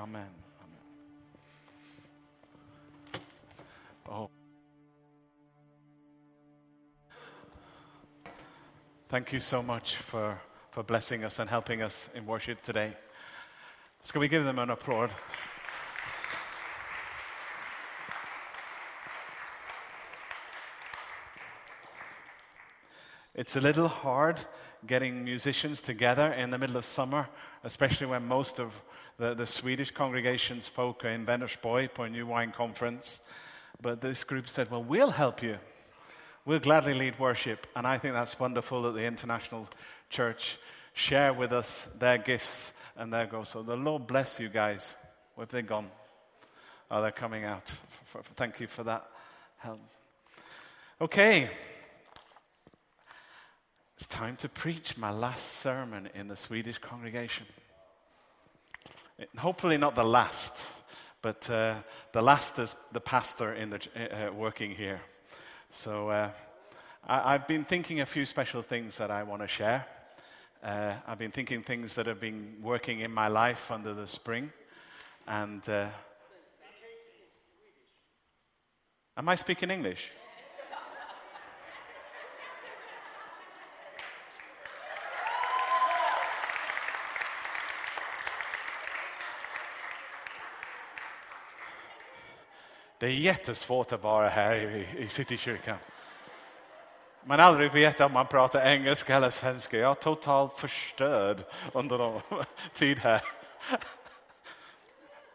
Amen. Amen. Oh. Thank you so much for, for blessing us and helping us in worship today. Ska we give them an applause? It's a little hard getting musicians together in the middle of summer, especially when most of the, the Swedish congregations folk are in Vänersborg for a new wine conference. But this group said, Well, we'll help you. We'll gladly lead worship. And I think that's wonderful that the International Church share with us their gifts and their goals. So the Lord bless you guys. Where have they gone? Oh, they're coming out. Thank you for that help. Okay. It's time to preach my last sermon in the Swedish congregation. Hopefully, not the last, but uh, the last is the pastor in the, uh, working here. So, uh, I, have been thinking a few special things that I want to share. Uh, I've been thinking things that have been working in my life under the spring. And uh, am I speaking English? Det är jättesvårt att vara här i, i Citykyrkan. Man aldrig vet om man pratar engelska eller svenska. Jag är totalt förstörd under någon tid här.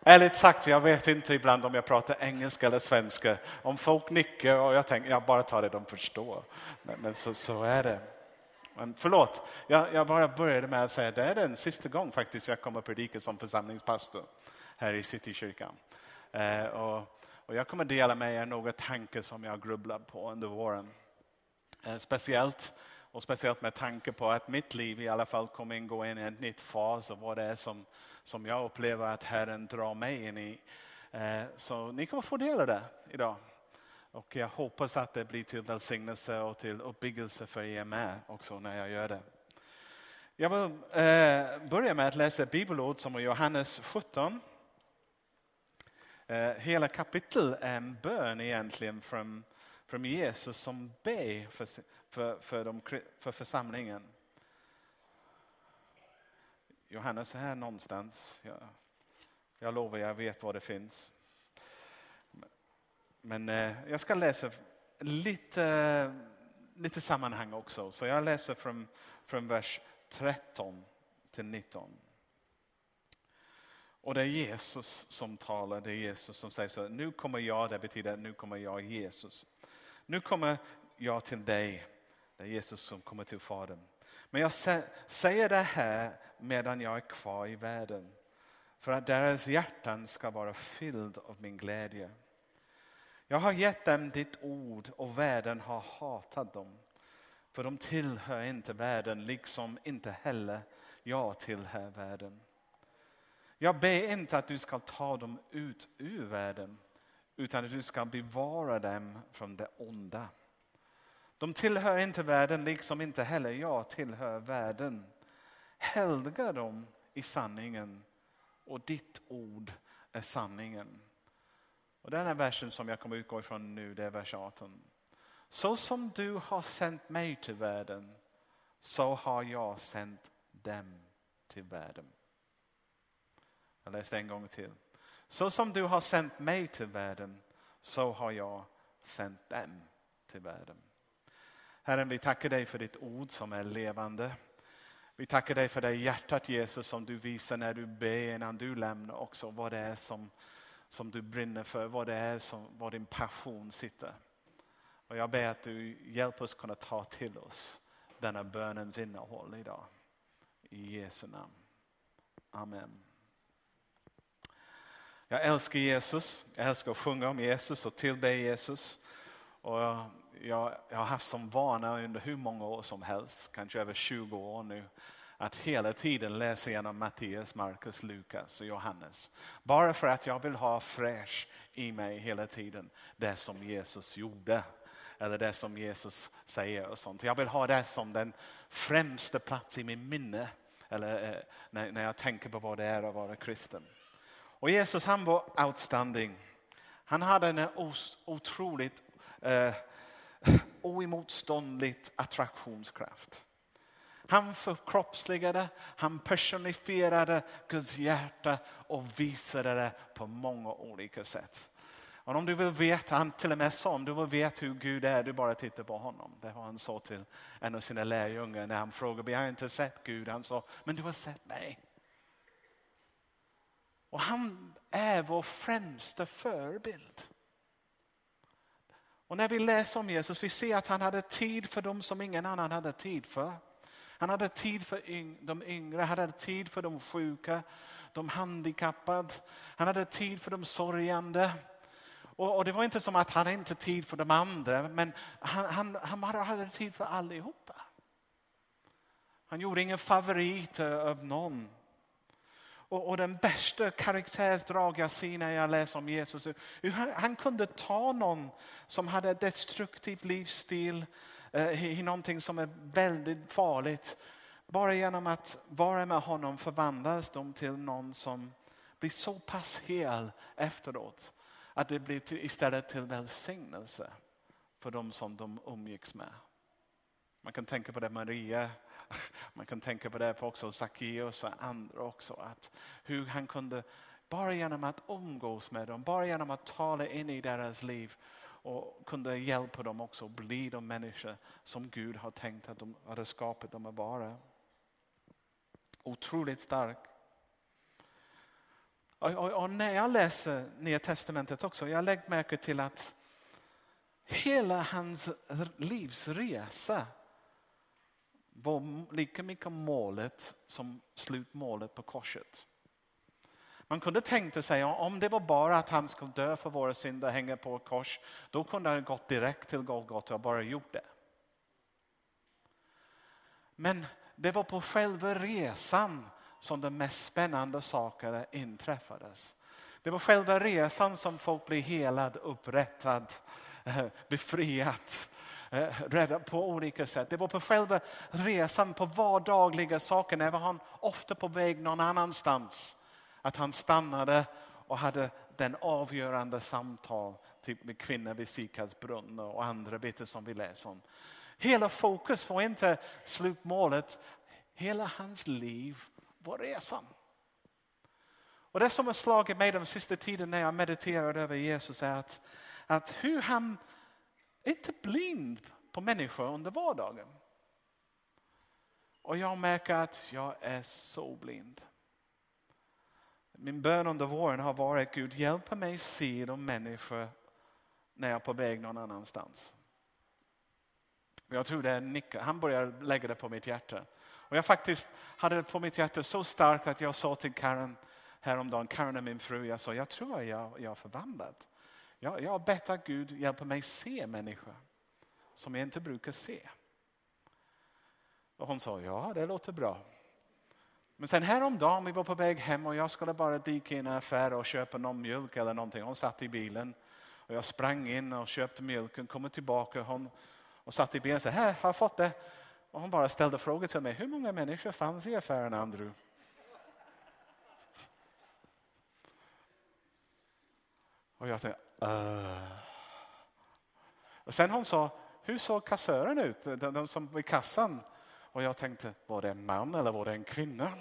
Ärligt sagt, jag vet inte ibland om jag pratar engelska eller svenska. Om folk nickar och jag tänker, jag bara tar det de förstår. Men, men så, så, är det. Men förlåt, jag, jag bara började med att säga att det är den sista gången faktiskt jag kommer predika som församlingspastor här i Citykyrkan. Eh, och och jag kommer dela med er några tankar som jag grubblat på under våren. Eh, speciellt, och speciellt med tanke på att mitt liv i alla fall kommer att gå in i en ny fas av vad det är som, som jag upplever att Herren drar mig in i. Eh, så ni kommer få dela det idag. Och jag hoppas att det blir till välsignelse och till uppbyggelse för er med också när jag gör det. Jag vill eh, börja med att läsa bibelord som är Johannes 17 Eh, hela kapitlet är en bön egentligen från, från Jesus som ber för, för, för, de, för församlingen. Johannes är här någonstans. Jag, jag lovar, jag vet var det finns. Men eh, jag ska läsa lite, lite sammanhang också. Så jag läser från, från vers 13 till 19. Och det är Jesus som talar, det är Jesus som säger så. Nu kommer jag, det betyder att nu kommer jag Jesus. Nu kommer jag till dig, det är Jesus som kommer till Fadern. Men jag säger det här medan jag är kvar i världen. För att deras hjärtan ska vara fylld av min glädje. Jag har gett dem ditt ord och världen har hatat dem. För de tillhör inte världen, liksom inte heller jag tillhör världen. Jag ber inte att du ska ta dem ut ur världen, utan att du ska bevara dem från det onda. De tillhör inte världen, liksom inte heller jag tillhör världen. Helga dem i sanningen och ditt ord är sanningen. Och den här versen som jag kommer utgå ifrån nu, det är vers 18. Så som du har sänt mig till världen, så har jag sänt dem till världen. Jag läste en gång till. Så som du har sänt mig till världen, så har jag sänt dem till världen. Herren, vi tackar dig för ditt ord som är levande. Vi tackar dig för det hjärtat Jesus som du visar när du ber, innan du lämnar också vad det är som, som du brinner för, vad det är som var din passion sitter. Och jag ber att du hjälper oss kunna ta till oss denna bönens innehåll idag. I Jesu namn. Amen. Jag älskar Jesus. Jag älskar att sjunga om Jesus och tillbe Jesus. Och jag, jag, jag har haft som vana under hur många år som helst, kanske över 20 år nu, att hela tiden läsa igenom Matteus, Markus, Lukas och Johannes. Bara för att jag vill ha fräsch i mig hela tiden det som Jesus gjorde. Eller det som Jesus säger och sånt. Jag vill ha det som den främsta plats i min minne. Eller eh, när, när jag tänker på vad det är att vara kristen. Och Jesus han var outstanding. Han hade en otroligt eh, oemotståndligt attraktionskraft. Han förkroppsligade, han personifierade Guds hjärta och visade det på många olika sätt. Och om du vill veta, han till och med sa om du vill veta hur Gud är, du bara tittar på honom. Det har han sa till en av sina lärjungar när han frågade, Vi har inte sett Gud. Han sa, men du har sett mig. Och han är vår främsta förebild. Och när vi läser om Jesus, vi ser att han hade tid för dem som ingen annan hade tid för. Han hade tid för de yngre, han hade tid för de sjuka, de handikappade. Han hade tid för de sorgande. Och, och det var inte som att han inte hade tid för de andra, men han, han, han hade tid för allihopa. Han gjorde ingen favorit av någon. Och, och den bästa karaktärsdrag jag ser när jag läser om Jesus, hur han, han kunde ta någon som hade destruktiv livsstil, eh, i någonting som är väldigt farligt. Bara genom att vara med honom förvandlas de till någon som blir så pass hel efteråt att det blir till, istället till välsignelse för de som de umgicks med. Man kan tänka på det Maria, man kan tänka på det på också Sackeus och andra också. Att hur han kunde, bara genom att umgås med dem, bara genom att tala in i deras liv och kunde hjälpa dem också bli de människor som Gud har tänkt att de hade skapat dem att vara. Otroligt stark. Och, och, och, när jag läser Nya Testamentet också, jag lägger märke till att hela hans livsresa var lika mycket målet som slutmålet på korset. Man kunde tänka sig om det var bara att han skulle dö för våra synder och hänga på ett kors, då kunde han gått direkt till Golgata och bara gjort det. Men det var på själva resan som de mest spännande sakerna inträffades. Det var själva resan som folk blev helad, upprättad, eh, befriat, Eh, rädda på olika sätt. Det var på själva resan, på vardagliga saker, när var han ofta på väg någon annanstans. Att han stannade och hade den avgörande samtal Typ med kvinnor vid Sikars brunn och andra bitar som vi läser om. Hela fokus var inte slutmålet, hela hans liv var resan. Och det som har slagit mig den sista tiden när jag mediterade över Jesus är att, att hur han inte blind på människor under vardagen. Och jag märker att jag är så blind. Min bön under våren har varit Gud hjälp mig se de människor när jag är på väg någon annanstans. Jag tror det är Nick, han börjar lägga det på mitt hjärta. Och jag faktiskt hade det på mitt hjärta så starkt att jag sa till Karen häromdagen, Karen är min fru, jag sa jag tror jag, jag är förvandlad. Jag, jag har bett att Gud hjälper mig se människor som jag inte brukar se. Och hon sa ja, det låter bra. Men sen häromdagen vi var på väg hem och jag skulle bara dyka in i en affär och köpa någon mjölk eller någonting. Hon satt i bilen och jag sprang in och köpte mjölken, kommer tillbaka hon, och satt i bilen och sa, här har jag fått det. Och hon bara ställde frågor till mig, hur många människor fanns i affären Andrew? Och jag tänkte, uh. Äh. Och sen hon sa, hur såg kassören ut, den, den som i kassan? Och jag tänkte, var det en man eller var det en kvinna?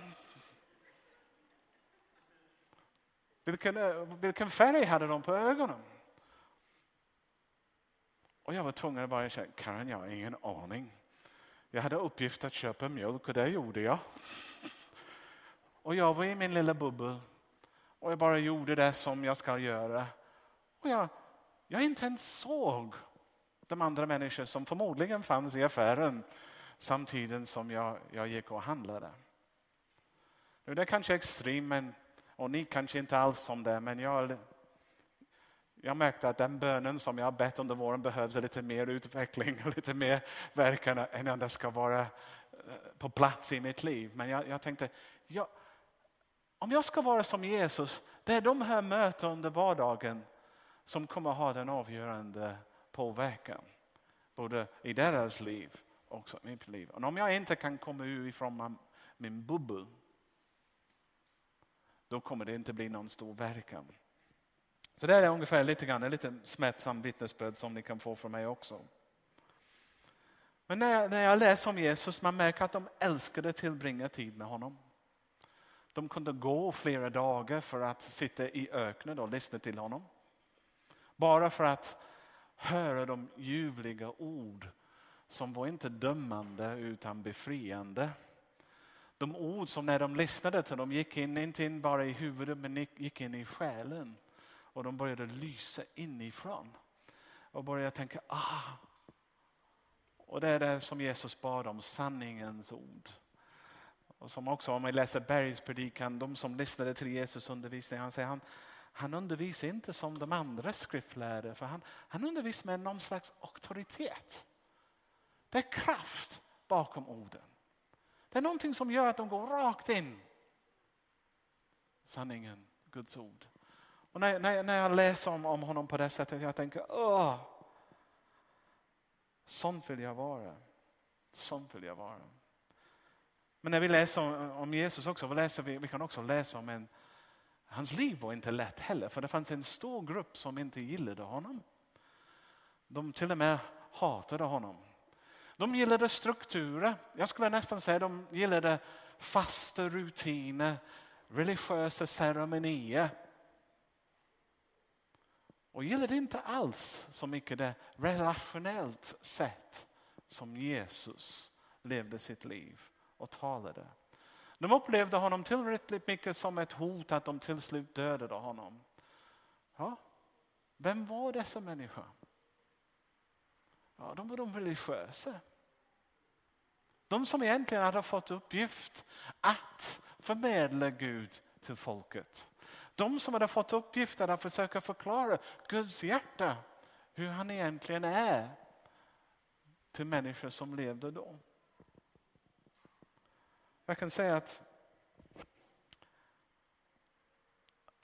Vilken, eh, vilken färg hade de på ögonen? Och jag var tvungen att bara säga, Karen jag har ingen aning. Jag hade uppgift att köpa mjölk och det gjorde jag. Och jag var i min lilla bubbel och jag bara gjorde det som jag ska göra. Och jag, jag inte ens såg de andra människor som förmodligen fanns i affären samtidigt som jag, jag gick och handlade. Nu det är kanske extremt men, och ni kanske inte alls som det men jag, jag märkte att den bönen som jag har bett under våren behövs lite mer utveckling och lite mer verkan än att det ska vara eh, på plats i mitt liv. Men jag, jag tänkte, jag, om jag ska vara som Jesus, det är de här mötena under vardagen som kommer ha den avgörande påverkan. Både i deras liv och också mitt liv. Och om jag inte kan komma ut ifrån min bubbel då kommer det inte bli någon stor verkan. Så det är ungefär lite grann en lite smärtsam vittnesbörd som ni kan få från mig också. Men när jag, när jag läser om Jesus man märker att de älskade att tillbringa tid med honom. De kunde gå flera dagar för att sitta i öknen och lyssna till honom. Bara för att höra de ljuvliga ord som var inte dömande utan befriande. De ord som när de lyssnade till dem gick in, inte in bara i huvudet men gick in i själen. Och de började lysa inifrån. Och började tänka, ah. Och det är det som Jesus bad om, sanningens ord. Och som också om vi läser bergspredikan, de som lyssnade till Jesus undervisning, han säger han, han undervisar inte som de andra skriftlärde, för han, han undervisar med någon slags auktoritet. Det är kraft bakom orden. Det är någonting som gör att de går rakt in. Sanningen, Guds ord. Och när, när, när jag läser om, om honom på det sättet, jag tänker, åh, sån vill jag vara. Sån vill jag vara. Men när vi läser om, om Jesus också, vi, läser, vi, vi kan också läsa om en, hans liv var inte lätt heller, för det fanns en stor grupp som inte gillade honom. De till och med hatade honom. De gillade strukturer. Jag skulle nästan säga de gillade fasta rutiner, religiösa ceremonier. Och gillade inte alls så mycket det relationellt sätt som Jesus levde sitt liv och talade. De upplevde honom tillräckligt mycket som ett hot att de till slut dödade honom. Ja, vem var dessa människor? Ja, de var de religiösa. De som egentligen hade fått uppgift att förmedla Gud till folket. De som hade fått uppgiften att försöka förklara Guds hjärta, hur han egentligen är till människor som levde då. Jag kan säga att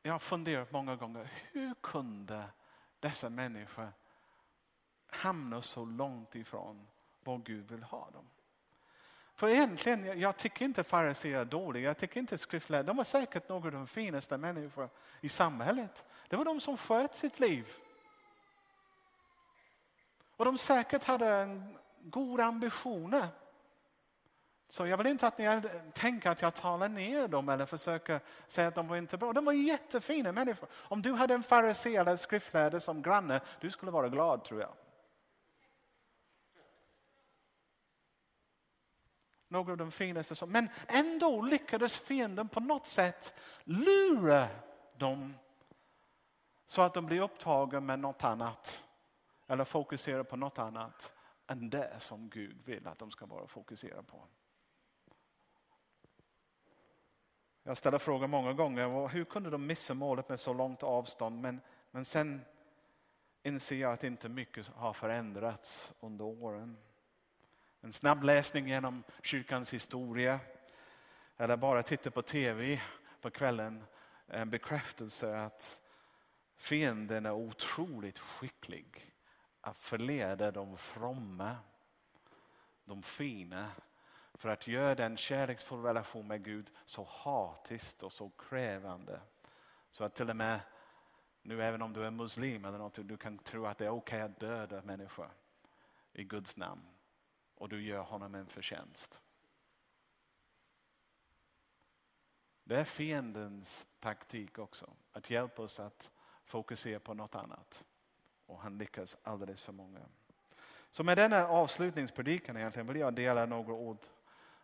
jag har funderat många gånger, hur kunde dessa människor hamna så långt ifrån var Gud vill ha dem? För egentligen, jag tycker inte fariséer är dåliga, jag tycker inte skriftlärare, de var säkert några av de finaste människor i samhället. Det var de som sköt sitt liv. Och de säkert hade en goda ambitioner. Så jag vill inte att ni tänker att jag talar ner dem eller försöker säga att de var inte bra. De var jättefina människor. Om du hade en farisé eller skriftlärare som granne, du skulle vara glad tror jag. några av de finaste. Men ändå lyckades fienden på något sätt lura dem så att de blir upptagna med något annat. Eller fokuserar på något annat än det som Gud vill att de ska vara fokuserade på. Jag ställer frågan många gånger, hur kunde de missa målet med så långt avstånd? Men, men sen inser jag att inte mycket har förändrats under åren. En snabb läsning genom kyrkans historia eller bara titta på tv på kvällen en bekräftelse att fienden är otroligt skicklig att förleda de fromma, de fina för att göra den kärleksfull relation med Gud så hatiskt och så krävande. Så att till och med nu även om du är muslim eller något, du kan tro att det är okej okay att döda människor i Guds namn och du gör honom en förtjänst. Det är fiendens taktik också, att hjälpa oss att fokusera på något annat. Och han lyckas alldeles för många. Så med denna avslutningspredikan egentligen vill jag dela några ord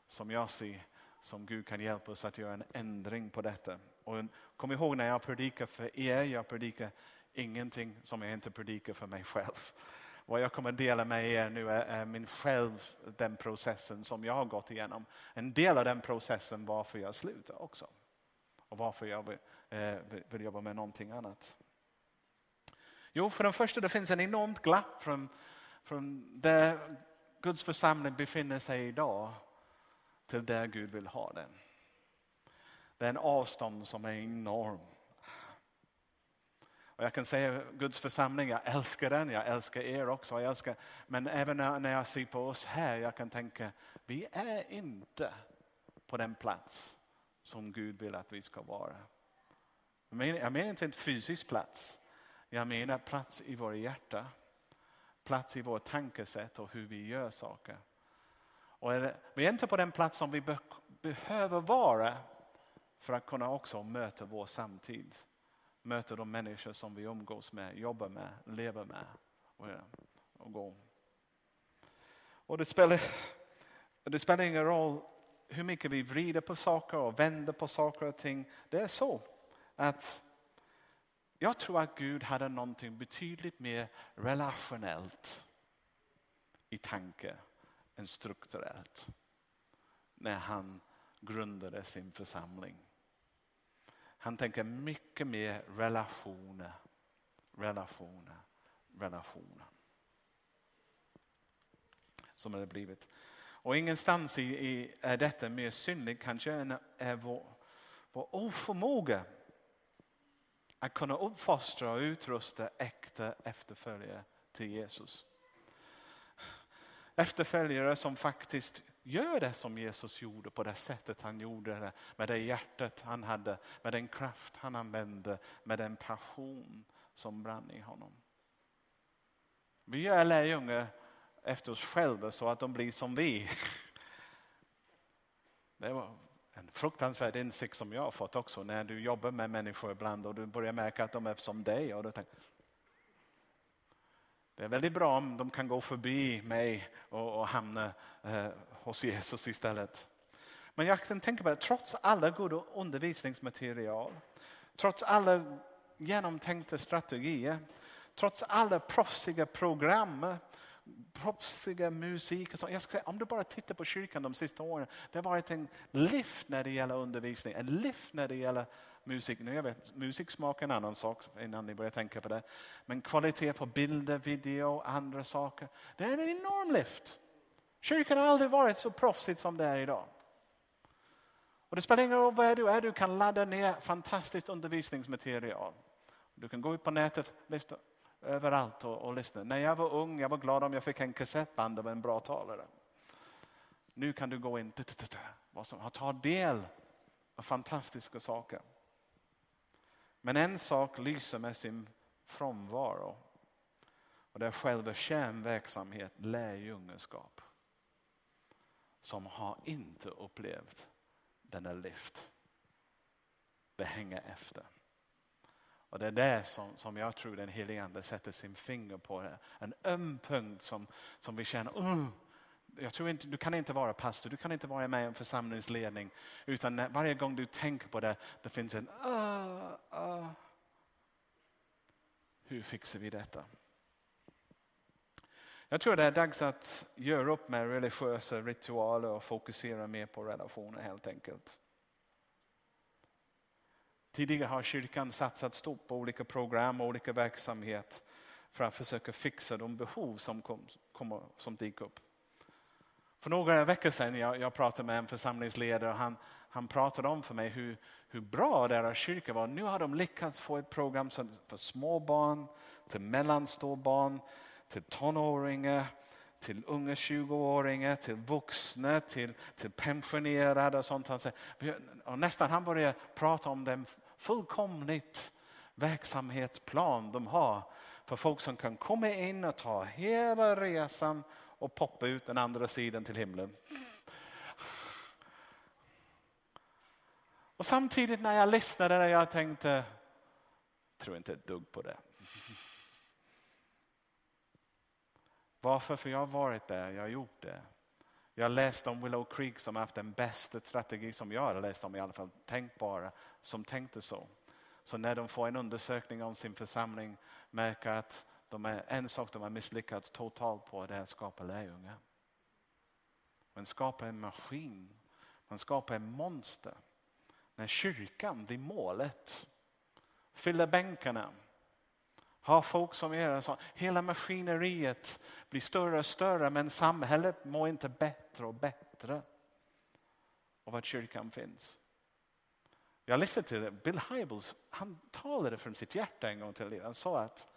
som jag ser som Gud kan hjälpa oss att göra en ändring på detta. Och kom ihåg när jag predikar för er, jag predikar ingenting som jag inte predikar för mig själv. Vad jag kommer dela med er nu är, är min själv, den processen som jag har gått igenom. En del av den processen varför jag slutar också. Och varför jag vill, eh, vill jobba med någonting annat. Jo, för det första det finns en enormt glapp från, från där Guds församling befinner sig idag till där Gud vill ha den. Det är en avstånd som är enorm. Och jag kan säga Guds församling, jag älskar den, jag älskar er också. Jag älskar, men även när jag ser på oss här, jag kan tänka, vi är inte på den plats som Gud vill att vi ska vara. Jag menar, jag menar inte en fysisk plats. Jag menar plats i våra hjärta. Plats i vårt tankesätt och hur vi gör saker. Och är det, vi är inte på den plats som vi be, behöver vara för att kunna också möta vår samtid. Möta de människor som vi umgås med, jobbar med, lever med och, och går. Och det spelar, det spelar ingen roll hur mycket vi vrider på saker och vänder på saker och ting. Det är så att jag tror att Gud hade någonting betydligt mer relationellt i tanke än strukturellt när han grundade sin församling. Han tänker mycket mer relationer, relationer, relationer. Som det blivit. Och ingenstans i, i, är detta mer synligt kanske än är vår, vår oförmåga att kunna uppfostra och utrusta äkta efterföljare till Jesus. Efterföljare som faktiskt gör det som Jesus gjorde på det sättet han gjorde det. Med det hjärtat han hade, med den kraft han använde, med den passion som brann i honom. Vi gör lärjungar efter oss själva så att de blir som vi. Det var en fruktansvärd insikt som jag har fått också när du jobbar med människor ibland och du börjar märka att de är som dig. Och du tänker, det är väldigt bra om de kan gå förbi mig och, och hamna eh, hos Jesus istället. Men jag kan tänka på det, trots alla goda undervisningsmaterial, trots alla genomtänkta strategier, trots alla proffsiga program, proffsiga musik. Jag ska säga, om du bara tittar på kyrkan de sista åren, det har varit en lift när det gäller undervisning, en lift när det gäller musik. Nu jag vet, musik smakar en annan sak innan ni börjar tänka på det. Men kvalitet på bilder, video, andra saker. Det är en enorm lyft. Kyrkan har aldrig varit så proffsigt som det är idag. Och det spelar ingen roll var du är, du kan ladda ner fantastiskt undervisningsmaterial. Du kan gå ut på nätet, lyssna överallt och, och lyssna. När jag var ung jag var glad om jag fick en kassettband av en bra talare. Nu kan du gå in och ta del av fantastiska saker. Men en sak lyser med sin frånvaro. Och det är själva kärnverksamhet, lärjungaskap. Som har inte upplevt denna lyft. Det hänger efter. Och det är det som, som jag tror den helige Ande sätter sin finger på. En öm punkt som, som vi känner, uh, jag tror inte, du kan inte vara pastor, du kan inte vara med i en församlingsledning. Utan när, varje gång du tänker på det, det finns en uh, uh. Hur fixar vi detta? Jag tror det är dags att göra upp med religiösa ritualer och fokusera mer på relationer helt enkelt. Tidigare har kyrkan satsat stort på olika program och olika verksamhet för att försöka fixa de behov som, kom, kom, som dyker upp. För några veckor sedan jag, jag pratade med en församlingsledare och han, han pratade om för mig hur, hur bra deras kyrka var. Nu har de lyckats få ett program för småbarn, till mellanstorbarn, till tonåringar, till unga 20-åringar, till vuxna, till, till pensionerade och sånt. Och nästan han började prata om den fullkomligt verksamhetsplan de har för folk som kan komma in och ta hela resan och poppa ut den andra sidan till himlen. Och samtidigt när jag lyssnade där jag tänkte, tror inte ett dugg på det. Varför? För jag har varit där, jag har gjort det. Jag har läst om Willow Creek som haft den bästa strategi som jag har läst om i alla fall, tänkbara, som tänkte så. Så när de får en undersökning om sin församling märker att de är, en sak de har misslyckats totalt på det är att skapa lärjungar. Man skapar en maskin, man skapar en monster. När kyrkan blir målet, fyller bänkarna, har folk som är så. Hela maskineriet blir större och större men samhället mår inte bättre och bättre av att kyrkan finns. Jag lyssnade till Bill Hybels, han talade från sitt hjärta en gång till Han sa att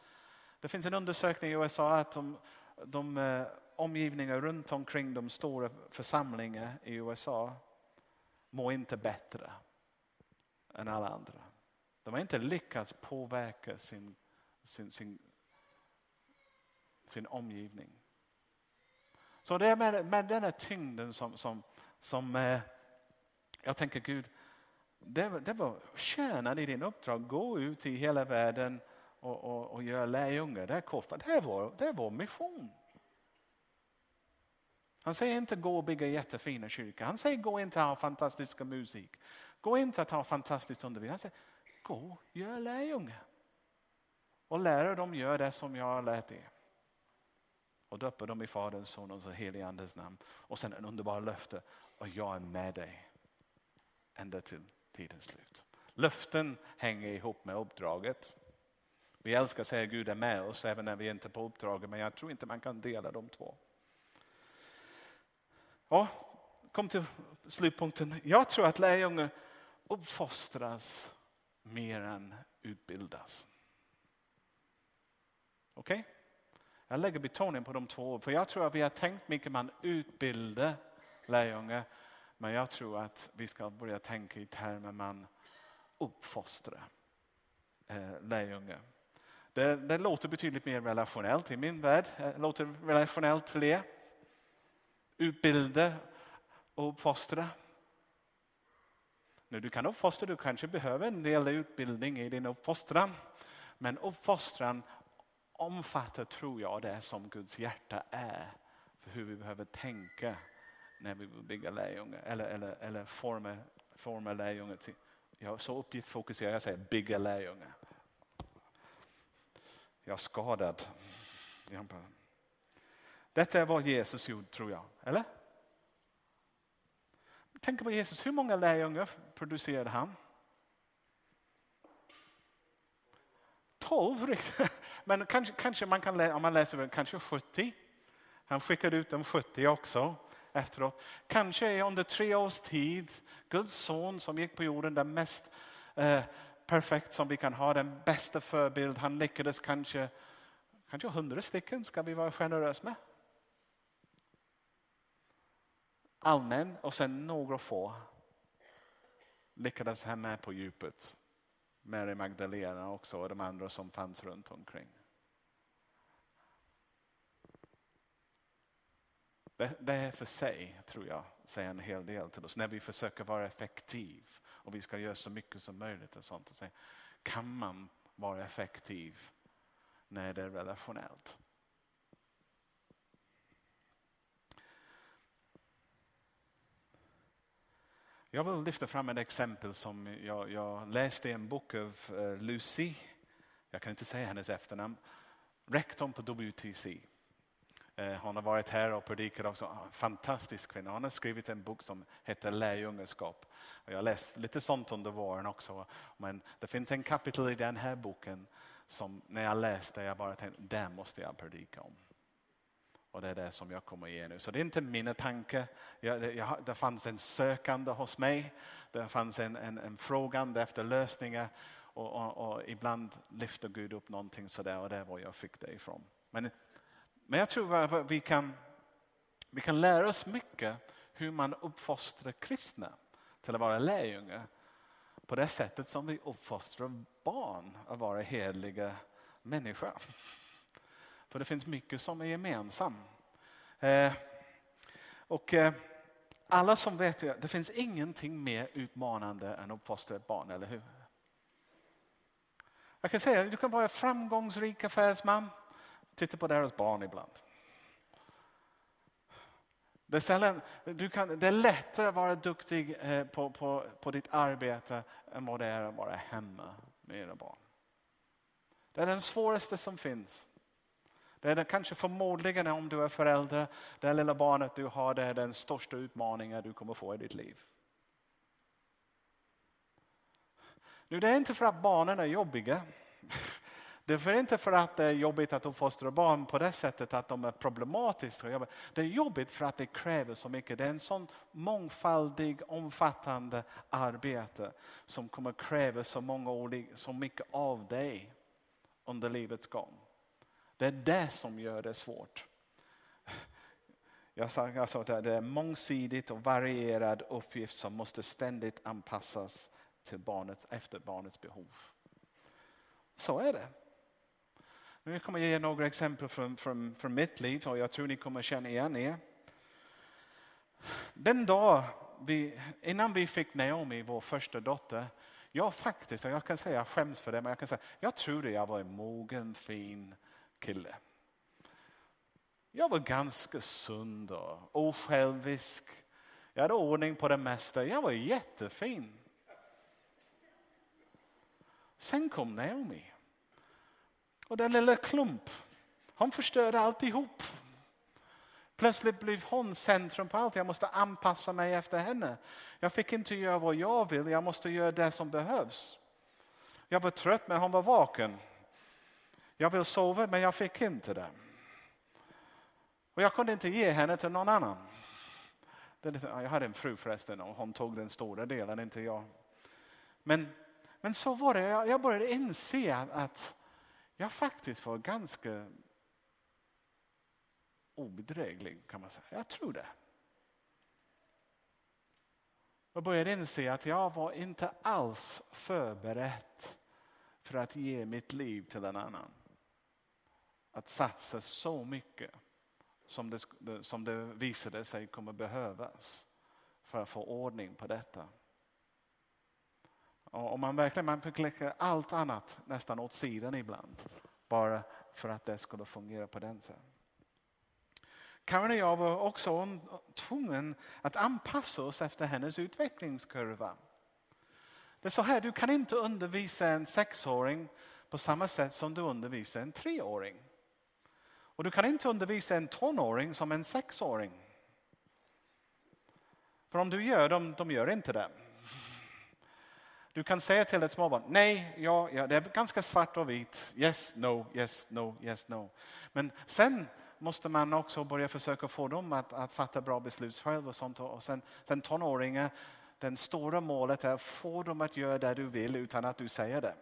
det finns en undersökning i USA att de, de eh, omgivningar runt omkring de stora församlingarna i USA mår inte bättre än alla andra. De har inte lyckats påverka sin, sin, sin, sin omgivning. Så det är med, med den här tyngden som, som, som eh, jag tänker Gud, det, det var kärnan i din uppdrag. Gå ut i hela världen och, och, och göra lärjungar. Det är, det, vår, det är vår mission. Han säger inte gå och bygga jättefina kyrkor. Han säger gå inte och ha fantastiska musik. Gå inte att ha fantastisk undervisning. Han säger gå och gör lärjungar. Och lära dem göra det som jag har lärt er. Och döpa dem i Faderns, Sonens och helige Andes namn. Och sen en underbar löfte. Och jag är med dig ända till tidens slut. Löften hänger ihop med uppdraget. Vi älskar att säga att Gud är med oss även när vi inte är på uppdraget men jag tror inte man kan dela de två. Ja, kom till slutpunkten. Jag tror att lärjungar uppfostras mer än utbildas. Okej? Okay? Jag lägger betoning på de två för jag tror att vi har tänkt mycket man utbildar lärjungar men jag tror att vi ska börja tänka i termer man uppfostrar eh, lärjungar. Det, det, låter betydligt mer relationellt i min värld. Det låter relationellt till det. Utbilda och uppfostra. Nu, du kan uppfostra, du kanske behöver en del utbildning i din uppfostran. Men uppfostran omfattar, tror jag, det som Guds hjärta är för hur vi behöver tänka när vi vill bygga lärjungar eller, eller, eller forma, forma lärjungar. Till, jag är så uppgiftsfokuserad, jag säger bygga lärjungar. Jag är skadad. Detta är vad Jesus gjorde tror jag, eller? Tänk på Jesus, hur många lärjungar producerade han? Tolv, men kanske, kanske man kan läsa, om man läser kanske 70. Han skickade ut de 70 också efteråt. Kanske under tre års tid, Guds son som gick på jorden, den mest eh, perfekt som vi kan ha, den bästa förebild. Han lyckades kanske, kanske hundra stycken, ska vi vara generösa med. Allmän och sen några få lyckades han med på djupet. Mary Magdalena också och de andra som fanns runt omkring. Det, det är för sig, tror jag, säger en hel del till oss. När vi försöker vara effektiv och vi ska göra så mycket som möjligt. Och sånt och säga, kan man vara effektiv när det är relationellt? Jag vill lyfta fram ett exempel som jag, jag läste i en bok av eh, Lucy, jag kan inte säga hennes efternamn, rektorn på WTC. Eh, hon har varit här och predikat också. Fantastisk kvinna. Hon har skrivit en bok som heter Lärjungaskap. Jag har läst lite sånt under våren också. Men det finns en kapitel i den här boken som när jag läste jag bara tänkte, det måste jag predika om. Och det är det som jag kommer att ge nu. Så det är inte mina tankar. Jag, jag, det fanns en sökande hos mig. Det fanns en, en, en frågande efter lösningar. Och, och, och, ibland lyfter Gud upp någonting sådär och det är var jag fick det ifrån. Men men jag tror att vi kan, vi kan lära oss mycket hur man uppfostrar kristna till att vara lärjungar på det sättet som vi uppfostrar barn att vara heliga människor. För det finns mycket som är gemensamt. Eh, och eh, alla som vet det finns ingenting mer utmanande än att uppfostra ett barn, eller hur? Jag kan säga att du kan vara framgångsrik affärsman Titta på deras barn ibland. Det är, sällan, du kan, det är lättare att vara duktig eh, på, på, på ditt arbete än vad det är att vara hemma med dina barn. Det är den svåraste som finns. Det är den kanske förmodligen om du är förälder, det lilla barnet du har, det är den största utmaningen du kommer få i ditt liv. Nu, det är inte för att barnen är jobbiga. Det är inte för att det är jobbigt att uppfostra barn på det sättet att de är problematiska. Det är jobbigt för att det kräver så mycket. Det är en sån mångfaldig, omfattande arbete som kommer kräva så, många olika, så mycket av dig under livets gång. Det är det som gör det svårt. Jag sa, att det är en mångsidigt och varierad uppgift som måste ständigt anpassas till barnets, efter barnets behov. Så är det. Nu kommer jag ge några exempel från, från, från mitt liv och jag tror ni kommer känna igen er. Den dag vi, innan vi fick Naomi, vår första dotter, jag faktiskt, jag kan säga jag skäms för det, men jag kan säga jag trodde jag var en mogen, fin kille. Jag var ganska sund och osjälvisk. Jag hade ordning på det mesta. Jag var jättefin. Sen kom Naomi. Och den lilla klump, han förstörde alltihop. Plötsligt blev hon centrum på allt. Jag måste anpassa mig efter henne. Jag fick inte göra vad jag vill, jag måste göra det som behövs. Jag var trött men hon var vaken. Jag vill sova men jag fick inte det. Och jag kunde inte ge henne till någon annan. Jag hade en fru förresten och hon tog den stora delen, inte jag. Men, men så var det, jag började inse att jag faktiskt var ganska obedräglig kan man säga. Jag tror det. Jag började inse att jag var inte alls förberedd för att ge mitt liv till en annan. Att satsa så mycket som det, som det visade sig kommer behövas för att få ordning på detta. Och om man verkligen man fick lägga allt annat nästan åt sidan ibland bara för att det skulle fungera på den sättet. Karin och jag var också tvungen att anpassa oss efter hennes utvecklingskurva. Det är så här, du kan inte undervisa en sexåring på samma sätt som du undervisar en treåring. Och du kan inte undervisa en tonåring som en sexåring. För om du gör dem, de gör inte det. Du kan säga till ett småbarn, nej, ja, ja, det är ganska svart och vitt. Yes, no, yes, no, yes, no. Men sen måste man också börja försöka få dem att, att fatta bra beslut själva. Och sånt. Och sen, sen tonåringar, det stora målet är att få dem att göra det du vill utan att du säger det.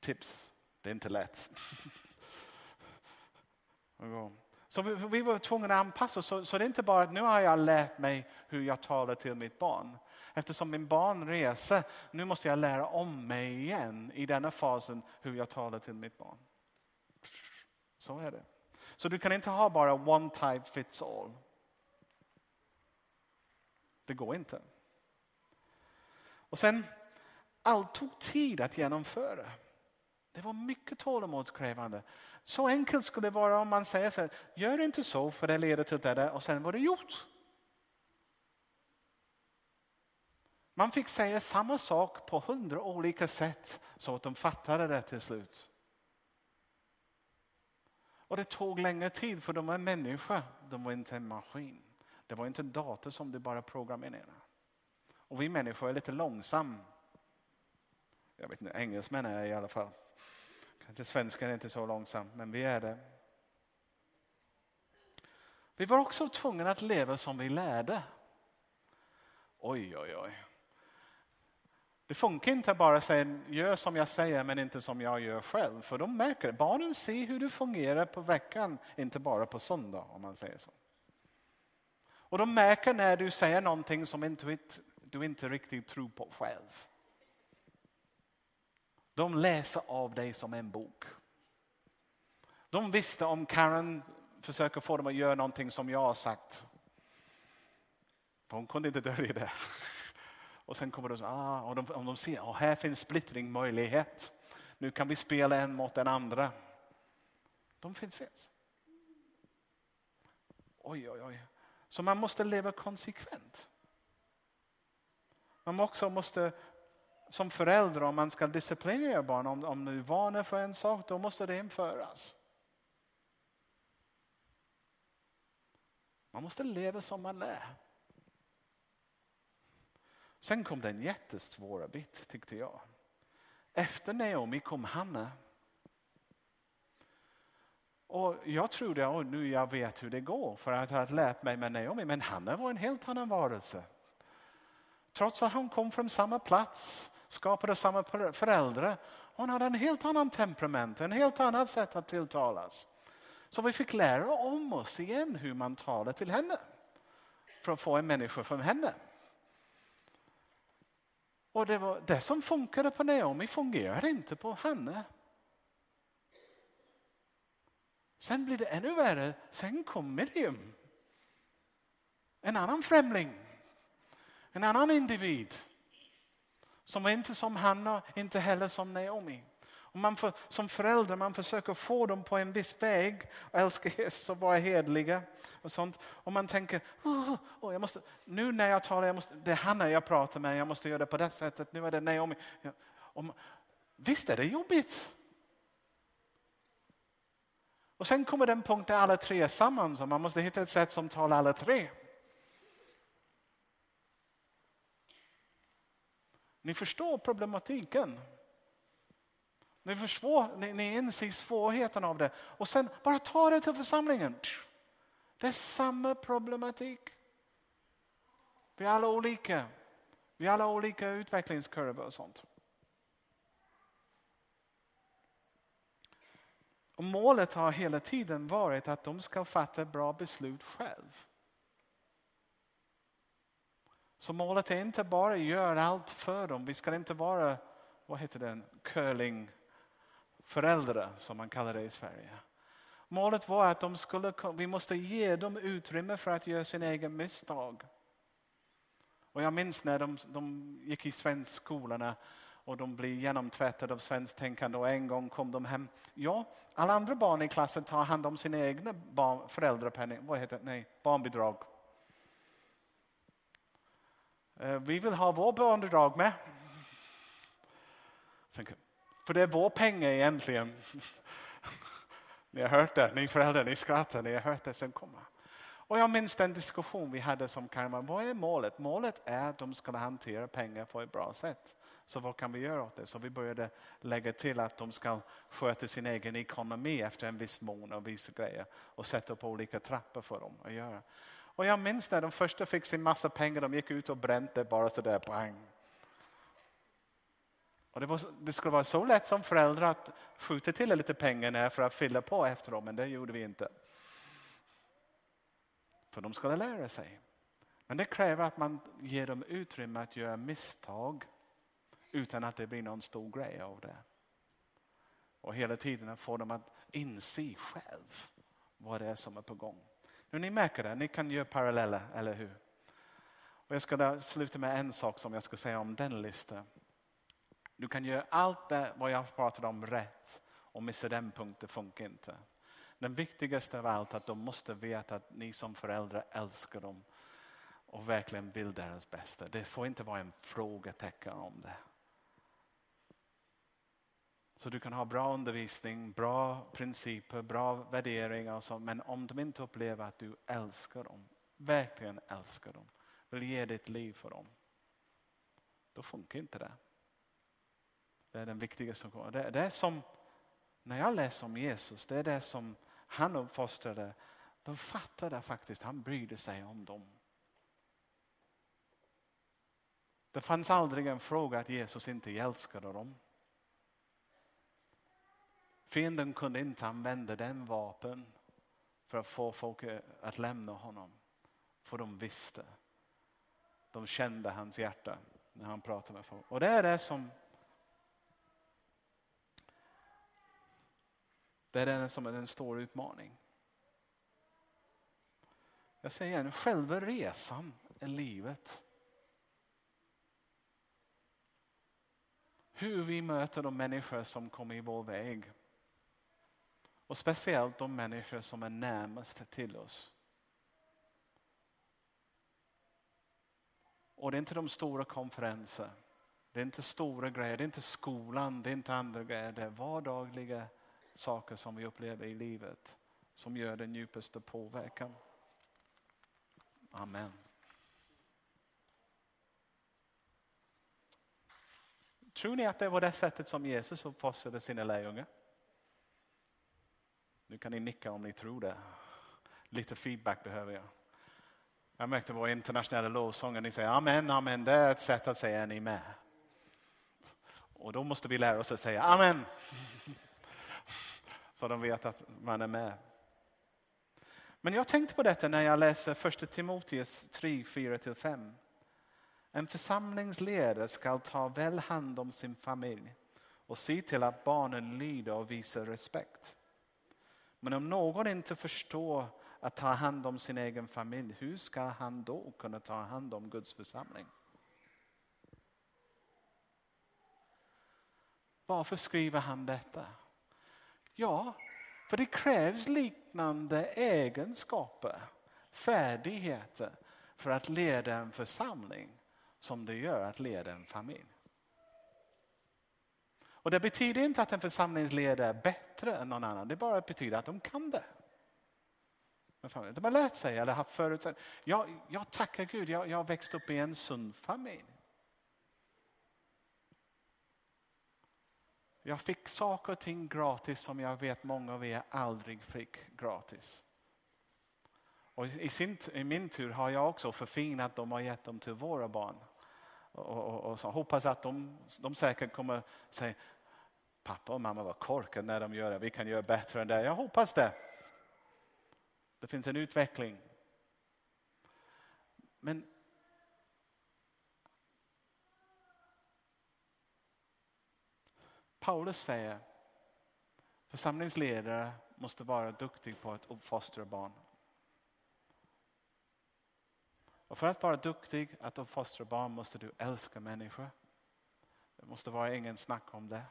Tips, det är inte lätt. Så vi, vi var tvungna att anpassa oss. Så, så det är inte bara att nu har jag lärt mig hur jag talar till mitt barn. Eftersom min barn reser, nu måste jag lära om mig igen i denna fasen hur jag talar till mitt barn. Så är det. Så du kan inte ha bara one type fits all. Det går inte. Och sen, allt tog tid att genomföra. Det var mycket tålamodskrävande. Så enkelt skulle det vara om man säger så här, gör inte så för det leder till det där. och sen var det gjort. Man fick säga samma sak på hundra olika sätt så att de fattade det till slut. Och det tog längre tid för de var människor, de var inte en maskin. Det var inte en dator som du bara programmerade. Och vi människor är lite långsamma. Jag vet inte, engelsmän är i alla fall. Det svenskan är inte så långsam, men vi är det. Vi var också tvungna att leva som vi lärde. Oj, oj, oj. Det funkar inte att bara säga gör som jag säger men inte som jag gör själv. För de märker det. Barnen ser hur du fungerar på veckan, inte bara på söndag om man säger så. Och de märker när du säger någonting som du inte riktigt tror på själv. De läser av dig som en bok. De visste om Karen försöker få dem att göra någonting som jag har sagt. hon kunde inte dölja det. Och sen kommer de så, ah, och de, om de ser att oh, här finns splittring möjlighet. Nu kan vi spela en mot den andra. De finns, finns. Oj, oj, oj. Så man måste leva konsekvent. Man också måste som förälder, om man ska disciplinera barn, om, om du varnar för en sak, då måste det införas. Man måste leva som man lär. Sen kom den jättesvåra bit tyckte jag. Efter Naomi kom Hanna. Och jag trodde, att nu jag vet hur det går för att jag hade lärt mig med Naomi. Men Hanna var en helt annan varelse. Trots att hon kom från samma plats, skapade samma föräldrar. Hon hade en helt annan temperament, en helt annat sätt att tilltalas. Så vi fick lära om oss igen hur man talar till henne för att få en människa från henne. Och det, var, det som funkade på Naomi fungerade inte på henne. Sen blir det ännu värre. Sen kom Miriam. En annan främling. En annan individ. Som var inte som Hanna, inte heller som Naomi. Och man för, som förälder man försöker få dem på en viss väg och älska Jesus och vara hedliga. Och sånt. Och man tänker, oh, oh, jag måste, nu när jag talar, jag måste, det är Hanna jag pratar med, jag måste göra det på det sättet. Nu är det Naomi. Och, visst är det jobbigt. Och sen kommer den punkt där alla tre är samman, så man måste hitta ett sätt som talar alla tre. Ni förstår problematiken. Ni, försvår, ni, ni inser svårigheten av det. Och sen bara ta det till församlingen. Det är samma problematik. Vi är alla olika. Vi har alla olika utvecklingskurvor och sånt. Och målet har hela tiden varit att de ska fatta bra beslut själv. Så målet är inte bara att göra allt för dem. Vi ska inte vara, vad heter den, curling föräldrar som man kallar det i Sverige. Målet var att de skulle, vi måste ge dem utrymme för att göra sina egna misstag. Och jag minns när de, de gick i svenskskolorna och de blev genomtvättade av svenskt tänkande och en gång kom de hem. Ja, alla andra barn i klassen tar hand om sina egna barn, föräldrapenning, vad heter det? Nej, barnbidrag. Eh, vi vill ha vår barnbidrag med. För det är vår pengar egentligen. Ni har hört det, ni föräldrar, ni skrattar, ni har hört det sen komma. Och jag minns den diskussion vi hade som Karman, Vad är målet? Målet är att de ska hantera pengar på ett bra sätt. Så vad kan vi göra åt det? Så vi började lägga till att de ska sköta sin egen ekonomi efter en viss mån och vissa grejer och sätta upp olika trappor för dem att göra. Och jag minns när de första fick sin massa pengar, de gick ut och brände bara sådär, pang. Och det, var, det, skulle vara så lätt som förälder att skjuta till lite pengar för att fylla på efter dem, men det gjorde vi inte. För de skulle lära sig. Men det kräver att man ger dem utrymme att göra misstag utan att det blir någon stor grej av det. Och hela tiden få dem att inse själv vad det är som är på gång. Nu ni märker det, ni kan göra paralleller, eller hur? Och jag ska sluta med en sak som jag ska säga om den listan. Du kan göra allt det vad jag pratade om rätt och missa den punkten funkar inte. Den viktigaste av allt är att de måste veta att ni som föräldrar älskar dem och verkligen vill deras bästa. Det får inte vara en frågetecken om det. Så du kan ha bra undervisning, bra principer, bra värderingar och så, men om de inte upplever att du älskar dem, verkligen älskar dem, vill ge ditt liv för dem, då funkar inte det. Det är den viktigaste det, det är som, när jag läser om Jesus, det är det som han uppfostrade. De fattade faktiskt, han brydde sig om dem. Det fanns aldrig en fråga att Jesus inte älskade dem. Fienden kunde inte använda den vapen för att få folk eh, att lämna honom. För de visste. De kände hans hjärta när han pratade med folk. Och det är det som Det är det som är en stor utmaning. Jag säger igen, själva resan är livet. Hur vi möter de människor som kommer i vår väg. Och speciellt de människor som är närmast till oss. Och det är inte de stora konferenser. Det är inte stora grejer, det är inte skolan, det är inte andra grejer. Det är vardagliga saker som vi upplever i livet som gör den djupaste påverkan. Amen. Tror ni att det var det sättet som Jesus uppfostrade sina lärjungar? Nu kan ni nicka om ni tror det. Lite feedback behöver jag. Jag märkte vår internationella lovsång. ni säger amen, amen, det är ett sätt att säga är ni med? Och då måste vi lära oss att säga amen. Så de vet att man är med. Men jag tänkte på detta när jag läser första Timoteus 3, 4-5. En församlingsledare ska ta väl hand om sin familj och se till att barnen lyder och visar respekt. Men om någon inte förstår att ta hand om sin egen familj, hur ska han då kunna ta hand om Guds församling? Varför skriver han detta? Ja, för det krävs liknande egenskaper, färdigheter för att leda en församling som det gör att leda en familj. Och Det betyder inte att en församlingsledare är bättre än någon annan, det bara betyder att de kan det. De har lärt sig eller haft förutsättningar. Jag, jag tackar Gud, jag, jag har växt upp i en sund familj. Jag fick saker och ting gratis som jag vet många av er aldrig fick gratis. Och i, sin, I min tur har jag också förfinat dem och gett dem till våra barn. Och, och, och så hoppas att de, de säkert kommer säga pappa och mamma var korkade när de gör det. Vi kan göra bättre än det. Jag hoppas det. Det finns en utveckling. Men Paulus säger församlingsledare måste vara duktig på att uppfostra barn. Och för att vara duktig att uppfostra barn måste du älska människor. Det måste vara ingen snack om det.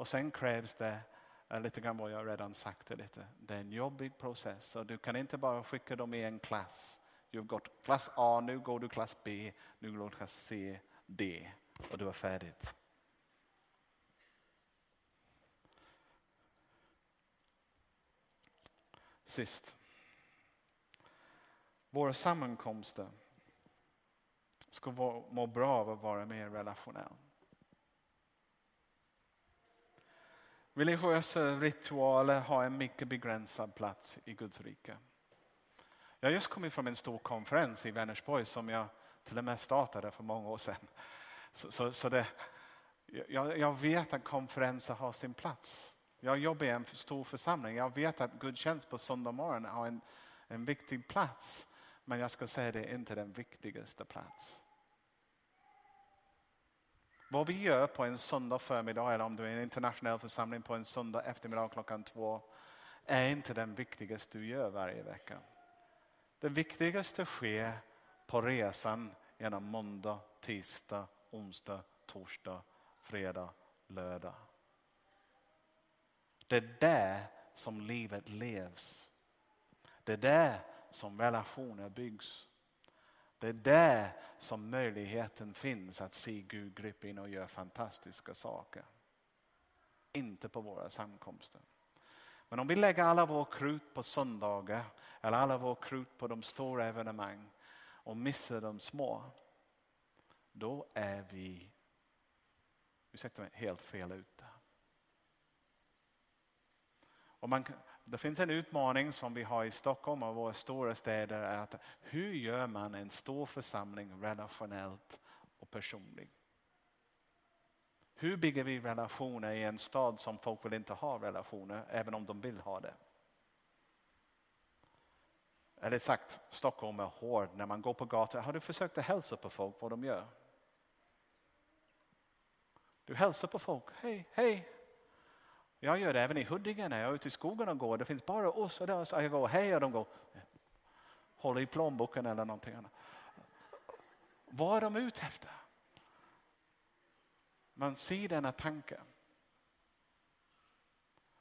Och sen krävs det eh, lite grann vad jag redan sagt. Det, lite. det är en jobbig process och du kan inte bara skicka dem i en klass. Du har gått klass A, nu går du klass B, nu går du klass C, D och du är färdigt. Sist. Våra sammankomster ska må bra av att vara mer relationella. Religiösa ritualer har en mycket begränsad plats i Guds rike. Jag har just kommit från en stor konferens i Vänersborg som jag till och med startade för många år sedan. Så, så, så det, jag, jag, vet att konferenser har sin plats. Jag jobbar i en stor församling. Jag vet att gudstjänst på söndag morgon har en, en viktig plats. Men jag ska säga det är inte den viktigaste plats. Vad vi gör på en söndag förmiddag eller om du är en internationell församling på en söndag eftermiddag klockan två är inte den viktigaste du gör varje vecka. Det viktigaste sker på resan genom måndag, tisdag, onsdag, torsdag, fredag, lördag. Det är där som livet levs. Det är där som relationer byggs. Det är där som möjligheten finns att se Gud gripa in och göra fantastiska saker. Inte på våra samkomster. Men om vi lägger alla vår krut på söndagar eller alla vår krut på de stora evenemang och missar de små. Då är vi ursäkta mig, helt fel ute. Och man, det finns en utmaning som vi har i Stockholm och våra stora städer. Är att hur gör man en stor församling relationellt och personlig? Hur bygger vi relationer i en stad som folk vill inte ha relationer även om de vill ha det? Eller sagt, Stockholm är hård när man går på gatan. Har du försökt att hälsa på folk vad de gör? Du hälsar på folk. Hej, hej, jag gör det även i Huddinge när jag är ute i skogen och går. Det finns bara oss och där. Så jag går hej och de går håller i plånboken eller någonting annat. Vad är de ute efter? Man ser denna tanke.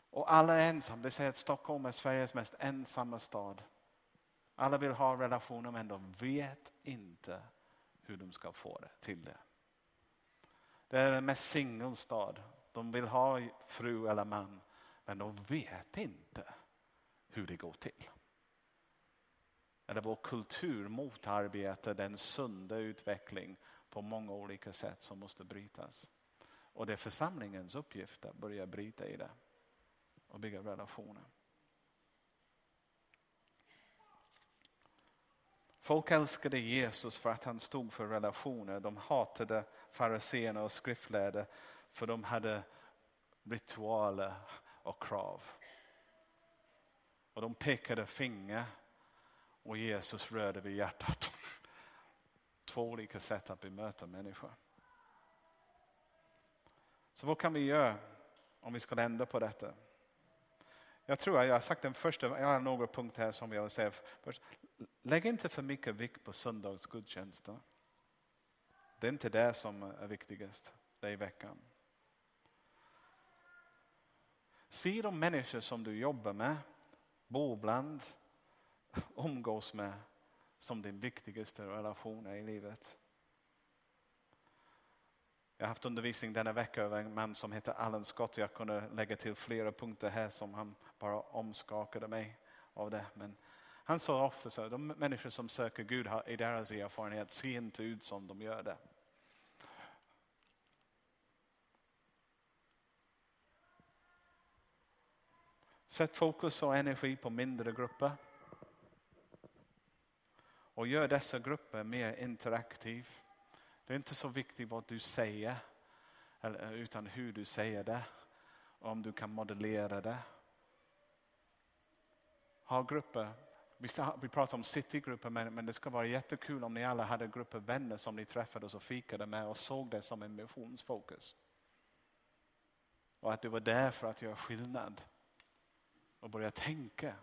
Och alla är ensamma. Det säger att Stockholm är Sveriges mest ensamma stad. Alla vill ha relationer men de vet inte hur de ska få det till det. Det är den mest singelstad de vill ha fru eller man, men de vet inte hur det går till. Eller vår kultur motarbetar den sunda utveckling på många olika sätt som måste brytas. Och det är församlingens uppgift att börja bryta i det och bygga relationer. Folk älskade Jesus för att han stod för relationer. De hatade fariséerna och skriftlärde för de hade ritualer och krav. Och de pekade finger och Jesus rörde vid hjärtat. Två olika sätt att bemöta människor. Så vad kan vi göra om vi ska ändra på detta? Jag tror att jag har sagt den första, jag har några punkter här som jag vill säga. Först. Lägg inte för mycket vikt på söndagsgudstjänster. Det är inte det som är viktigast, det är i veckan. Se de människor som du jobbar med, bor bland, umgås med som din viktigaste relation i livet. Jag har haft undervisning denna vecka av en man som heter Allen Scott. Jag kunde lägga till flera punkter här som han bara omskakade mig av det. Men han sa ofta så, de människor som söker Gud har i deras erfarenhet ser inte ut som de gör det. Sätt fokus och energi på mindre grupper. Och gör dessa grupper mer interaktiva. Det är inte så viktigt vad du säger utan hur du säger det. Om du kan modellera det. Ha grupper. Vi pratar om citygrupper men det ska vara jättekul om ni alla hade grupper vänner som ni träffades och fikade med och såg det som en missionsfokus. Och att du var där för att göra skillnad. Och börja tänka.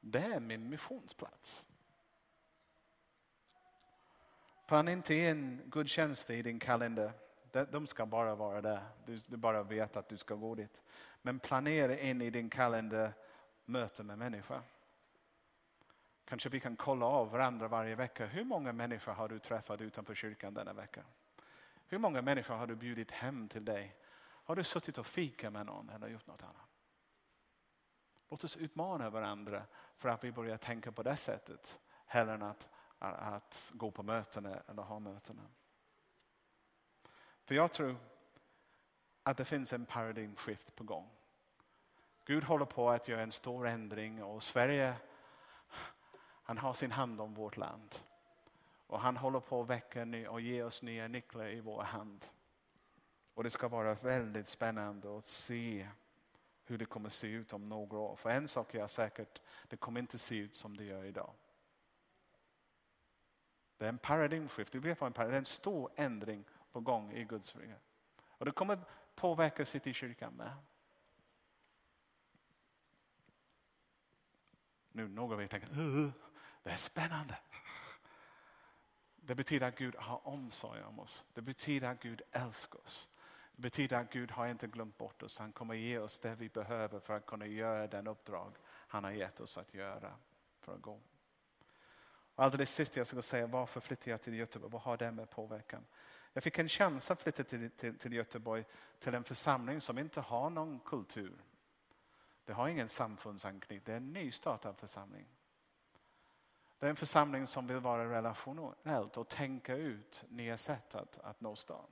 Det är min missionsplats. Plan inte in gudstjänster i din kalender. De ska bara vara där. Du bara vet att du ska gå dit. Men planera in i din kalender möte med människor. Kanske vi kan kolla av varandra varje vecka. Hur många människor har du träffat utanför kyrkan denna vecka? Hur många människor har du bjudit hem till dig? Har du suttit och fikat med någon eller gjort något annat? Låt oss utmana varandra för att vi börjar tänka på det sättet. Hellre än att att gå på möten eller ha möten. För jag tror att det finns en paradigmskift på gång. Gud håller på att göra en stor ändring och Sverige han har sin hand om vårt land. Och han håller på att väcka och ge oss nya nycklar i vår hand. Och det ska vara väldigt spännande att se hur det kommer se ut om några år. För en sak är jag säkert, det kommer inte se ut som det gör idag. Det är en paradigmskift. Du vet vad en paradigm är? en stor ändring på gång i Guds rike. Och det kommer påverka Citykyrkan med. Nu några av er tänker, det är spännande. Det betyder att Gud har omsorg om oss. Det betyder att Gud älskar oss. Det betyder att Gud har inte glömt bort oss. Han kommer ge oss det vi behöver för att kunna göra den uppdrag han har gett oss att göra. För att gå. Alldeles sist jag ska säga varför flyttade jag till Göteborg? Vad har det med påverkan? Jag fick en chans att flytta till, till, till Göteborg till en församling som inte har någon kultur. Det har ingen samfundsanknytning, det är en nystartad församling. Det är en församling som vill vara relationellt och tänka ut nya sätt att, att nå stan.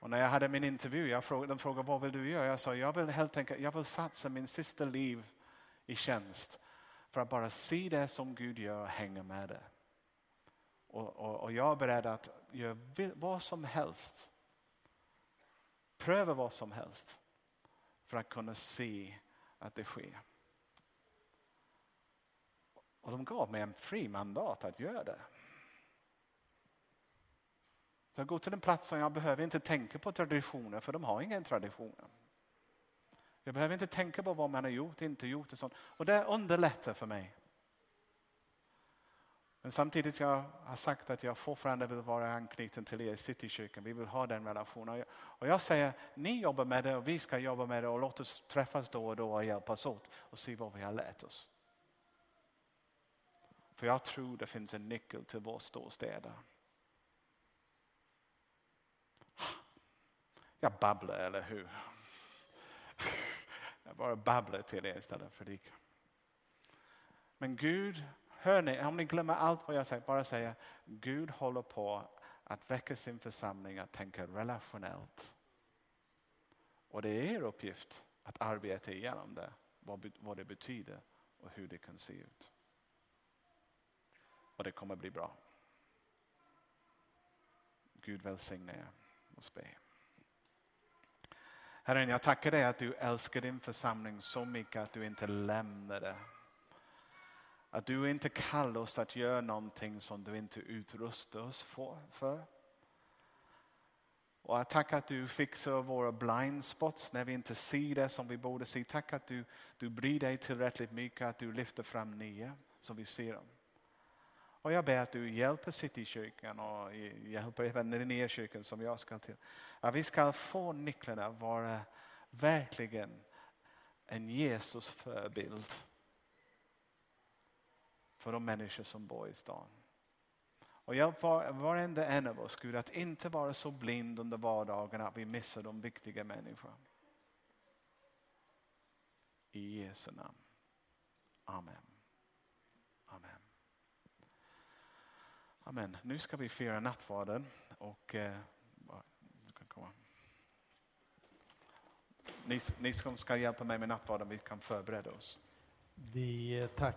Och när jag hade min intervju, jag frågade, de frågade vad vill du göra? Jag sa jag vill helt enkelt jag vill satsa min sista liv i tjänst för att bara se det som Gud gör och hänga med det. Och, och, och jag är beredd att göra vad som helst. Pröva vad som helst för att kunna se att det sker. Och de gav mig en fri mandat att göra det. Så jag går till en plats som jag behöver inte tänka på traditioner för de har ingen traditioner. Jag behöver inte tänka på vad man har gjort, inte gjort och sånt. Och det underlättar för mig. Men samtidigt jag har sagt att jag fortfarande vill vara anknuten till er i Citykyrkan. Vi vill ha den relationen. Och jag säger, ni jobbar med det och vi ska jobba med det och låt oss träffas då och då och hjälpas åt och se vad vi har lärt oss. För jag tror det finns en nyckel till vår storstäder. Jag babblar, eller hur? Jag bara babblar till er istället för predika. Men Gud, hör ni, om ni glömmer allt vad jag säger, bara säga Gud håller på att väcka sin församling att tänka relationellt. Och det är er uppgift att arbeta igenom det, vad, det betyder och hur det kan se ut. Och det kommer bli bra. Gud välsigne er och be. Herren, jag tackar dig att du älskar din församling så mycket att du inte lämnar det. Att du inte kallar oss att göra någonting som du inte utrustar oss för. Och jag tackar att du fixar våra blind spots när vi inte ser det som vi borde se. Tack att du, du bryr dig tillräckligt mycket att du lyfter fram nya som vi ser dem. Och jag ber att du hjälper Citykyrkan och hjälper även den nya kyrkan som jag ska till. Att vi ska få nycklarna vara verkligen en Jesus förebild för de människor som bor i stan. Och hjälp var, varenda en av oss, Gud, att inte vara så blind under vardagen att vi missar de viktiga människorna. I Jesu namn. Amen. Amen. Amen. Nu ska vi fira nattvarden och eh, du kan komma. Ni, ni som ska hjälpa mig med nattvarden, vi kan förbereda oss. Vi eh, tackar